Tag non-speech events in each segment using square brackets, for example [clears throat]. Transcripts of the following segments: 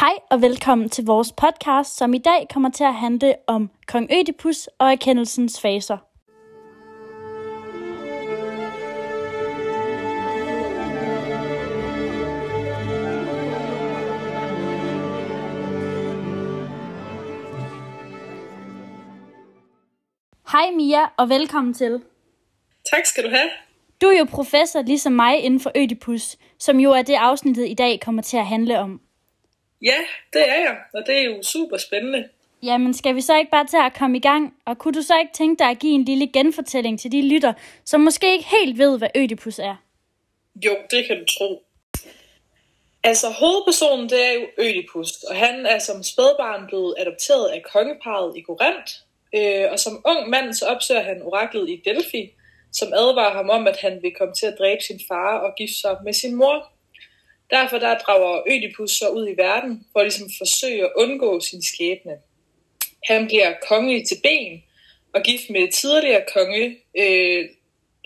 Hej og velkommen til vores podcast, som i dag kommer til at handle om kong Ødipus og erkendelsens faser. Hej Mia, og velkommen til. Tak skal du have. Du er jo professor ligesom mig inden for Ødipus, som jo er det afsnittet i dag kommer til at handle om. Ja, det er jeg, og det er jo super spændende. Jamen, skal vi så ikke bare til at komme i gang? Og kunne du så ikke tænke dig at give en lille genfortælling til de lytter, som måske ikke helt ved, hvad Ødipus er? Jo, det kan du tro. Altså, hovedpersonen, det er jo Ødipus, og han er som spædbarn blevet adopteret af kongeparet i Korinth. Øh, og som ung mand, så opsøger han oraklet i Delphi, som advarer ham om, at han vil komme til at dræbe sin far og gifte sig med sin mor. Derfor der drager Ødipus så ud i verden for at ligesom forsøge at undgå sin skæbne. Han bliver konge til ben og gift med tidligere konge øh,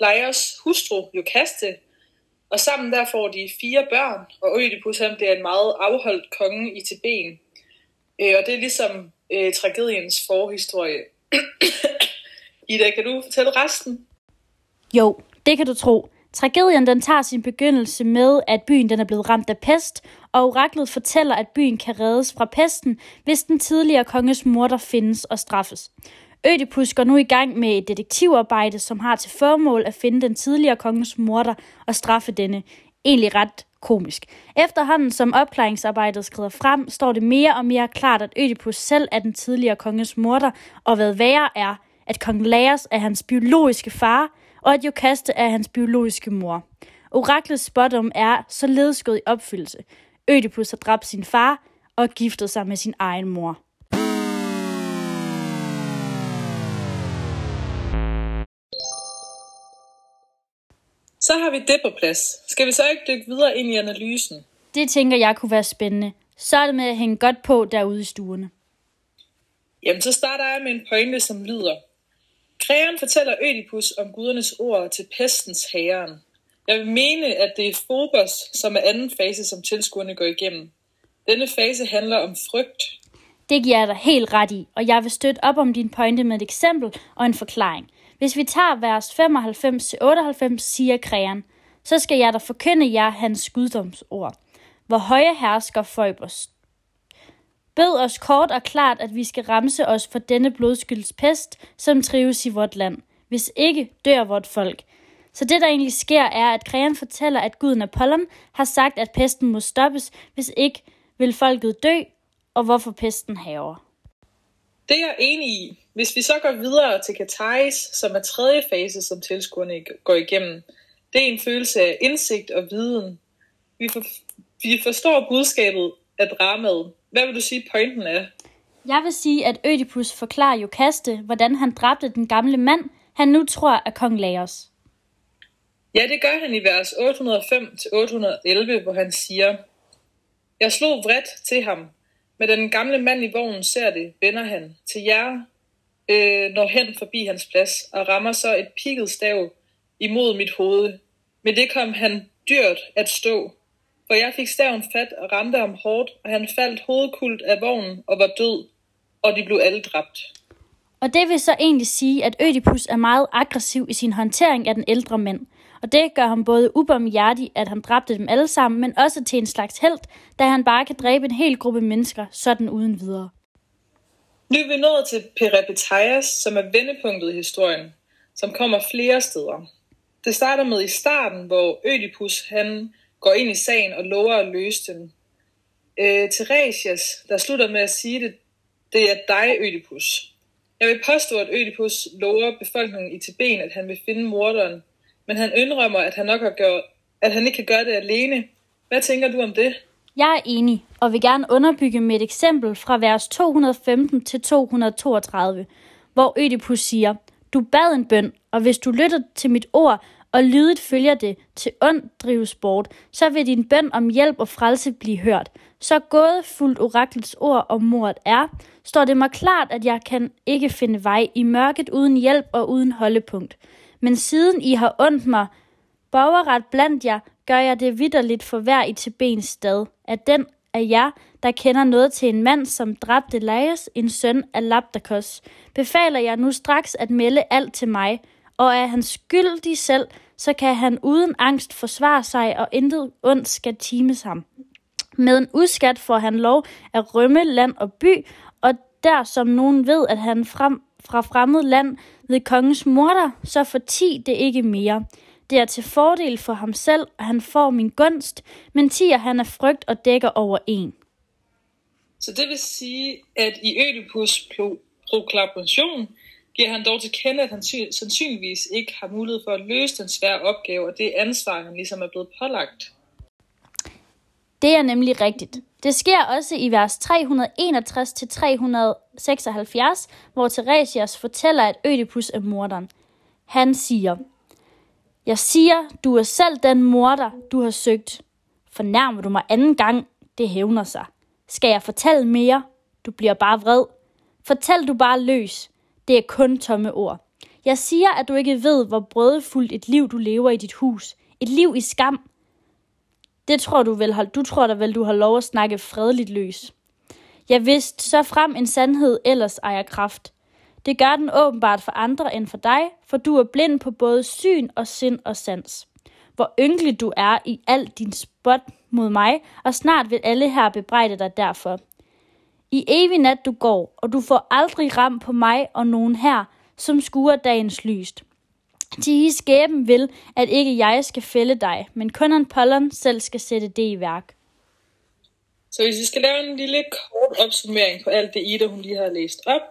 Leios hustru Jokaste, og sammen der får de fire børn, og Ødipus han bliver en meget afholdt konge i Teben. Øh, og det er ligesom øh, tragediens forhistorie. [clears throat] Ida, kan du fortælle resten? Jo, det kan du tro. Tragedien den tager sin begyndelse med, at byen den er blevet ramt af pest, og oraklet fortæller, at byen kan reddes fra pesten, hvis den tidligere konges morter findes og straffes. Ødipus går nu i gang med et detektivarbejde, som har til formål at finde den tidligere konges morter og straffe denne. Egentlig ret komisk. Efterhånden som opklaringsarbejdet skrider frem, står det mere og mere klart, at Ødipus selv er den tidligere konges morter, og hvad værre er, at kong Laios er hans biologiske far, og at Jokaste er hans biologiske mor. Oraklets spådom er således gået i opfyldelse. Ødipus har dræbt sin far og giftet sig med sin egen mor. Så har vi det på plads. Skal vi så ikke dykke videre ind i analysen? Det tænker jeg kunne være spændende. Så er det med at hænge godt på derude i stuerne. Jamen, så starter jeg med en pointe, som lyder. Kreeren fortæller Ødipus om gudernes ord til pestens herren. Jeg vil mene, at det er Phobos, som er anden fase, som tilskuerne går igennem. Denne fase handler om frygt. Det giver jeg dig helt ret i, og jeg vil støtte op om din pointe med et eksempel og en forklaring. Hvis vi tager vers 95-98, siger kræren, så skal jeg da forkynde jer hans guddomsord. Hvor høje hersker Phobos. Bed os kort og klart, at vi skal ramse os for denne blodskylds pest, som trives i vort land. Hvis ikke, dør vort folk. Så det, der egentlig sker, er, at Krean fortæller, at guden Apollon har sagt, at pesten må stoppes, hvis ikke vil folket dø, og hvorfor pesten haver. Det er jeg enig i. Hvis vi så går videre til Katais, som er tredje fase, som tilskuerne går igennem, det er en følelse af indsigt og viden. Vi, for, vi forstår budskabet af dramaet. Hvad vil du sige, pointen er? Jeg vil sige, at Ødipus forklarer Jokaste, hvordan han dræbte den gamle mand, han nu tror er kong Laos. Ja, det gør han i vers 805-811, hvor han siger, Jeg slog vredt til ham, men den gamle mand i vognen ser det, vender han til jer, øh, når hen forbi hans plads, og rammer så et pikket stav imod mit hoved. Men det kom han dyrt at stå, for jeg fik staven fat og ramte ham hårdt, og han faldt hovedkult af vognen og var død, og de blev alle dræbt. Og det vil så egentlig sige, at Ødipus er meget aggressiv i sin håndtering af den ældre mænd. Og det gør ham både ubarmhjertig, at han dræbte dem alle sammen, men også til en slags held, da han bare kan dræbe en hel gruppe mennesker, sådan uden videre. Nu er vi nået til Peripeteias, som er vendepunktet i historien, som kommer flere steder. Det starter med i starten, hvor Ødipus han går ind i sagen og lover at løse den. Øh, Theresias, der slutter med at sige det, det er dig, Ødipus. Jeg vil påstå, at Ødipus lover befolkningen i Tibet, at han vil finde morderen, men han indrømmer, at han nok har gjort, at han ikke kan gøre det alene. Hvad tænker du om det? Jeg er enig, og vil gerne underbygge med et eksempel fra vers 215 til 232, hvor Ødipus siger, Du bad en bøn, og hvis du lytter til mit ord og lydigt følger det til ond drives bort, så vil din bøn om hjælp og frelse blive hørt. Så fuldt oraklets ord om mordet er, står det mig klart, at jeg kan ikke finde vej i mørket uden hjælp og uden holdepunkt. Men siden I har ondt mig, borgerret blandt jer, gør jeg det vidderligt for hver i til bens stad, at den af jer, der kender noget til en mand, som dræbte Laius, en søn af Labdakos, befaler jeg nu straks at melde alt til mig, og er han skyldig selv, så kan han uden angst forsvare sig, og intet ondt skal times ham. Med en udskat får han lov at rømme land og by, og der som nogen ved, at han frem, fra fremmed land ved kongens morter, så forti det ikke mere. Det er til fordel for ham selv, at han får min gunst, men tiger han er frygt og dækker over en. Så det vil sige, at i Ødipus proklamation giver han dog til kende, at han sandsynligvis ikke har mulighed for at løse den svære opgave, og det ansvar, han ligesom er blevet pålagt. Det er nemlig rigtigt. Det sker også i vers 361-376, hvor Theresias fortæller, at Ødipus er morderen. Han siger, Jeg siger, du er selv den morder, du har søgt. Fornærmer du mig anden gang, det hævner sig. Skal jeg fortælle mere? Du bliver bare vred. Fortæl du bare løs. Det er kun tomme ord. Jeg siger, at du ikke ved, hvor brødfuldt et liv du lever i dit hus. Et liv i skam. Det tror du vel, du tror da vel, du har lov at snakke fredeligt løs. Jeg vidste så frem en sandhed ellers ejer kraft. Det gør den åbenbart for andre end for dig, for du er blind på både syn og sind og sans. Hvor ynkelig du er i al din spot mod mig, og snart vil alle her bebrejde dig derfor. I evig nat du går, og du får aldrig ram på mig og nogen her, som skuer dagens lyst. De i skæben vil, at ikke jeg skal fælde dig, men kun en Pollon selv skal sætte det i værk. Så hvis vi skal lave en lille kort opsummering på alt det Ida, hun lige har læst op,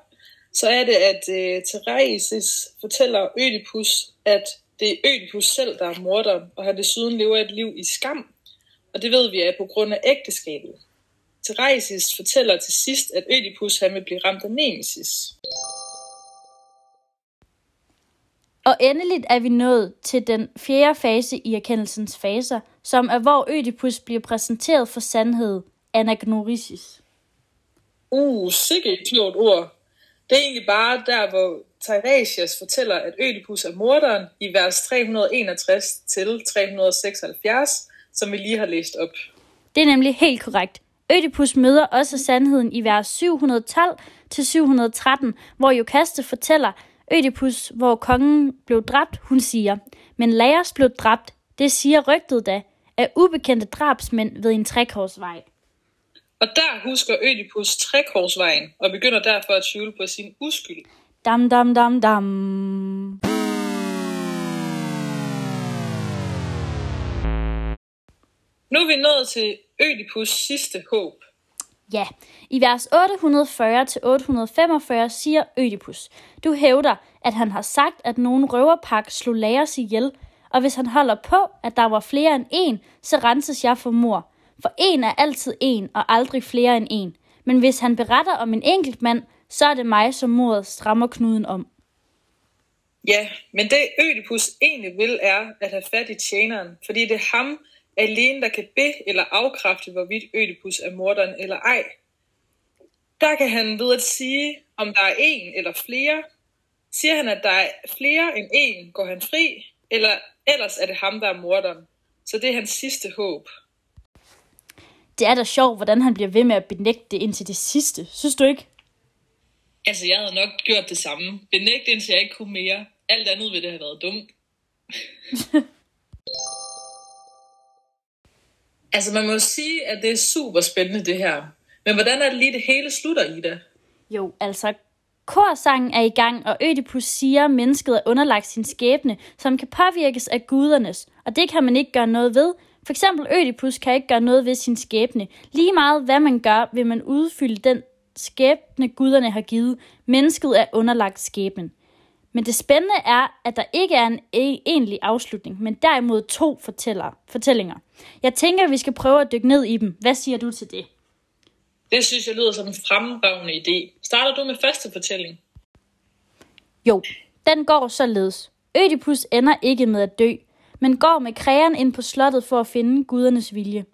så er det, at uh, Theresis fortæller Ødipus, at det er Ødipus selv, der er morderen, og han desuden lever et liv i skam. Og det ved vi er på grund af ægteskabet. Theresis fortæller til sidst, at Ødipus han vil blive ramt af nemesis. Og endeligt er vi nået til den fjerde fase i erkendelsens faser, som er hvor Ødipus bliver præsenteret for sandhed, anagnorisis. Uh, sikkert et klogt ord. Det er egentlig bare der, hvor Tiresias fortæller, at Ødipus er morderen i vers 361 til 376, som vi lige har læst op. Det er nemlig helt korrekt. Ødipus møder også sandheden i vers 712 til 713, hvor Jokaste fortæller, Ødipus, hvor kongen blev dræbt, hun siger, men Laios blev dræbt, det siger rygtet da, af ubekendte drabsmænd ved en trekorsvej. Og der husker Ødipus trekorsvejen og begynder derfor at tvivle på sin uskyld. Dam, dam, dam, dam. Nu er vi nået til Ødipus sidste håb. Ja, i vers 840-845 siger Ødipus, du hævder, at han har sagt, at nogen røverpak slog Laios ihjel, og hvis han holder på, at der var flere end en, så renses jeg for mor. For en er altid en, og aldrig flere end en. Men hvis han beretter om en enkelt mand, så er det mig, som mordet strammer knuden om. Ja, men det Ødipus egentlig vil, er at have fat i tjeneren, fordi det er ham alene, der kan be- eller afkræfte, hvorvidt Ødipus er morderen eller ej. Der kan han ved at sige, om der er en eller flere. Siger han, at der er flere end en, går han fri, eller ellers er det ham, der er morderen. Så det er hans sidste håb. Det er da sjovt, hvordan han bliver ved med at benægte det indtil det sidste. Synes du ikke? Altså, jeg havde nok gjort det samme. Benægte indtil jeg ikke kunne mere. Alt andet ville det have været dumt. [laughs] altså, man må sige, at det er super spændende, det her. Men hvordan er det lige, det hele slutter i? Jo, altså, korsangen er i gang, og Ødipus siger, at mennesket er underlagt sin skæbne, som kan påvirkes af gudernes, og det kan man ikke gøre noget ved. For eksempel Ødipus kan ikke gøre noget ved sin skæbne. Lige meget hvad man gør, vil man udfylde den skæbne guderne har givet. Mennesket er underlagt skæbnen. Men det spændende er, at der ikke er en e- egentlig afslutning, men derimod to fortæller, fortællinger. Jeg tænker, at vi skal prøve at dykke ned i dem. Hvad siger du til det? Det synes jeg lyder som en fremragende idé. Starter du med første fortælling? Jo, den går således. Ødipus ender ikke med at dø, men går med krægeren ind på slottet for at finde gudernes vilje.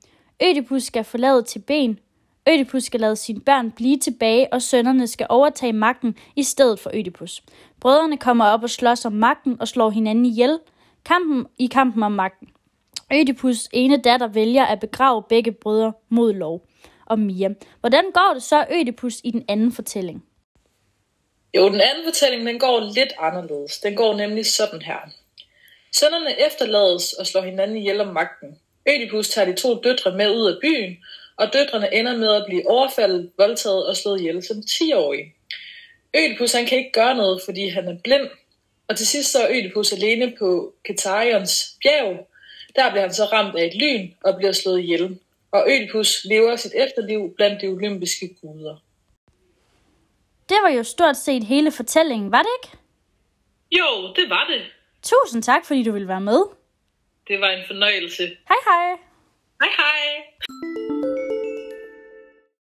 Ødipus skal forlade til ben. Ødipus skal lade sine børn blive tilbage, og sønnerne skal overtage magten i stedet for Ødipus. Brødrene kommer op og slås om magten og slår hinanden ihjel. Kampen i kampen om magten. Ødipus ene datter vælger at begrave begge brødre mod lov. og Mia. Hvordan går det så Ødipus i den anden fortælling? Jo, den anden fortælling den går lidt anderledes. Den går nemlig sådan her. Sønderne efterlades og slår hinanden ihjel om magten. Ødipus tager de to døtre med ud af byen, og døtrene ender med at blive overfaldet, voldtaget og slået ihjel som 10-årige. Ødipus han kan ikke gøre noget, fordi han er blind, og til sidst så er Ødipus alene på Ketarions bjerg. Der bliver han så ramt af et lyn og bliver slået ihjel. Og Ødipus lever sit efterliv blandt de olympiske guder. Det var jo stort set hele fortællingen, var det ikke? Jo, det var det. Tusind tak, fordi du ville være med. Det var en fornøjelse. Hej hej. Hej hej.